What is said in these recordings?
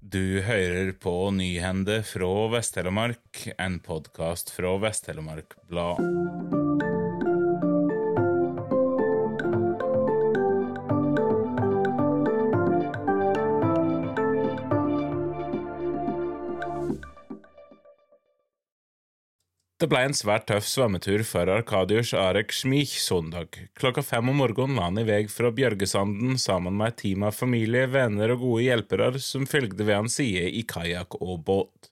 Du hører på Nyhende fra Vest-Telemark, en podkast fra Vest-Telemark Blad. Det ble en svært tøff svømmetur for Arkadius Arek Schmich søndag. Klokka fem om morgenen la han i vei fra Bjørgesanden sammen med et team av familie, venner og gode hjelpere som fulgte ved hans side i kajakk og båt.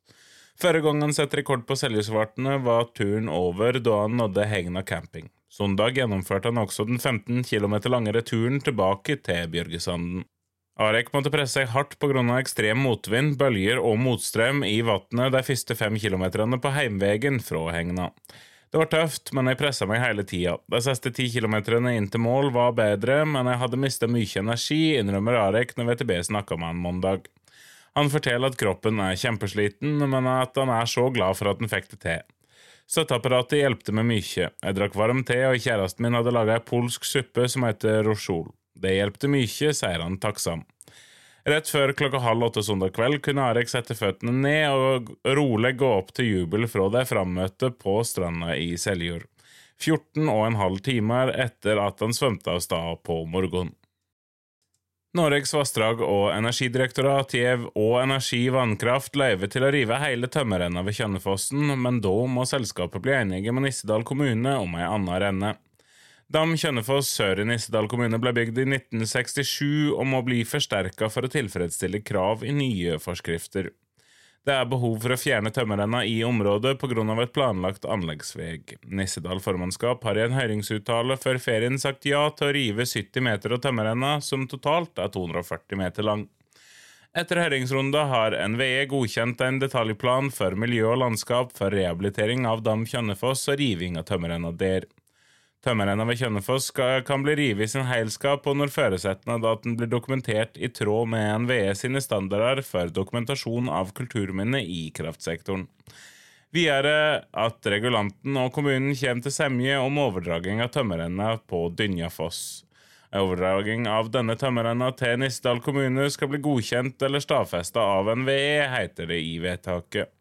Førre gang han satte rekord på Seljesvartene, var turen over da han nådde Hegna camping. Søndag gjennomførte han også den 15 km lange returen tilbake til Bjørgesanden. Arek måtte presse seg hardt pga. ekstrem motvind, bølger og motstrøm i vannet de første fem kilometerne på heimveien fra Hegna. Det var tøft, men jeg pressa meg hele tida. De siste ti kilometerne inn til mål var bedre, men jeg hadde mista mye energi, innrømmer Arek når VTB snakka med han mandag. Han forteller at kroppen er kjempesliten, men at han er så glad for at han fikk det til. Støtteapparatet hjelpte meg mye. Jeg drakk varm te, og kjæresten min hadde laga ei polsk suppe som heter rosjol. Det hjelpte mye, sier han takksam. Rett før klokka halv åtte søndag kveld kunne Arek sette føttene ned og rolig gå opp til jubel fra de frammøtte på stranda i Seljord. 14 og en halv timer etter at han svømte av sted på morgenen. Norges vassdrag- og energidirektorat gjev og Energi Vannkraft løyve til å rive hele tømmerrenna ved Kjønnefossen, men da må selskapet bli enige med Nissedal kommune om ei anna renne. Dam Kjønnefoss sør i Nissedal kommune ble bygd i 1967 og må bli forsterka for å tilfredsstille krav i nye forskrifter. Det er behov for å fjerne tømmerrenna i området pga. et planlagt anleggsveg. Nissedal formannskap har i en høringsuttale før ferien sagt ja til å rive 70 meter av tømmerrenna, som totalt er 240 meter lang. Etter høringsrunda har NVE godkjent en detaljplan for miljø og landskap for rehabilitering av Dam Kjønnefoss og riving av tømmerrenna der. Tømmerrenna ved Kjønnefoss kan bli revet i sin heilskap, og når føresettene at den blir dokumentert i tråd med NVE sine standarder for dokumentasjon av kulturminner i kraftsektoren. Videre at regulanten og kommunen kommer til semje om overdraging av tømmerrenna på Dynjafoss. Overdraging av denne tømmerrenna til Nissedal kommune skal bli godkjent eller stadfesta av NVE, heter det i vedtaket.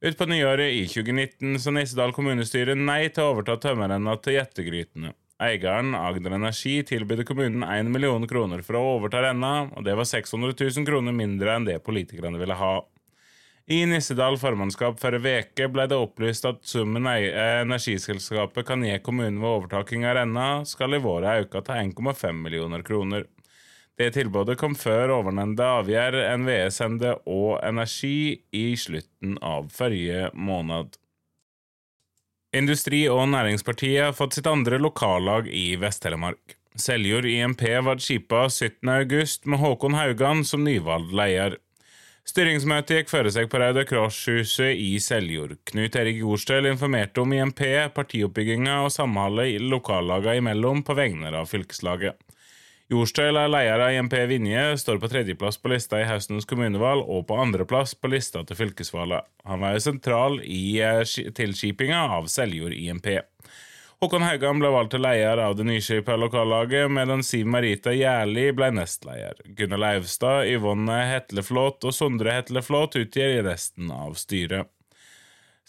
Utpå nyåret i 2019 sa Nissedal kommunestyre nei til å overta tømmerrenna til Jettegrytene. Eieren, Agder Energi, tilbød kommunen 1 million kroner for å overta renna, og det var 600 000 kroner mindre enn det politikerne ville ha. I Nissedal formannskap forrige uke ble det opplyst at summen energiselskapet kan gi kommunen ved overtaking av renna, skal i våre øke til 1,5 millioner kroner. Det tilbudet kom før ovennevnte avgjør NVE sendte og Energi i slutten av forrige måned. Industri- og Næringspartiet har fått sitt andre lokallag i Vest-Telemark. Seljord IMP ble skipa 17.8 med Håkon Haugan som nyvalgt leder. Styringsmøtet gikk føre seg på Røde Kors-huset i Seljord. Knut Erik Jordstøl informerte om IMP, partioppbygginga og samholdet lokallagene imellom på vegne av fylkeslaget. Jordstøl er leder av IMP Vinje, står på tredjeplass på lista i høstens kommunevalg og på andreplass på lista til fylkesvalget. Han var jo sentral i eh, tilskipinga av Seljord IMP. Håkon Haugan ble valgt til leder av det nyskipa lokallaget, medan Siv Marita Gjerli ble nestleder. Gunnar Lauvstad, Yvonne Hetleflåt og Sondre Hetleflåt utgjør resten av styret.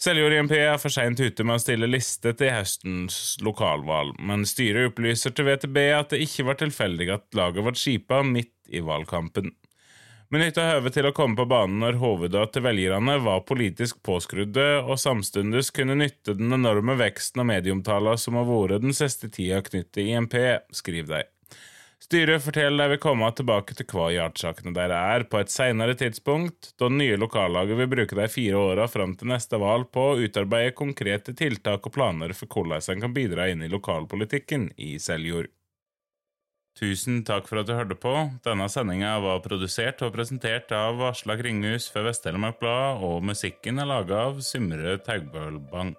Seljord IMP er for seint ute med å stille liste til høstens lokalvalg, men styret opplyser til VTB at det ikke var tilfeldig at laget ble skipa midt i valgkampen. Benytta høvet til å komme på banen når hovedene til velgerne var politisk påskrudde, og samtidig kunne nytte den enorme veksten av medieomtalen som har vært den siste tida knyttet til IMP, skriver de. Styret forteller de vil komme tilbake til hva yardsakene deres er på et senere tidspunkt, da nye lokallaget vil bruke de fire åra fram til neste valg på å utarbeide konkrete tiltak og planer for hvordan en kan bidra inn i lokalpolitikken i Seljord. Tusen takk for at du hørte på. Denne sendinga var produsert og presentert av Aslak Ringhus for Vest-Telemark Blad, og musikken er laga av Symre Taugbølbang.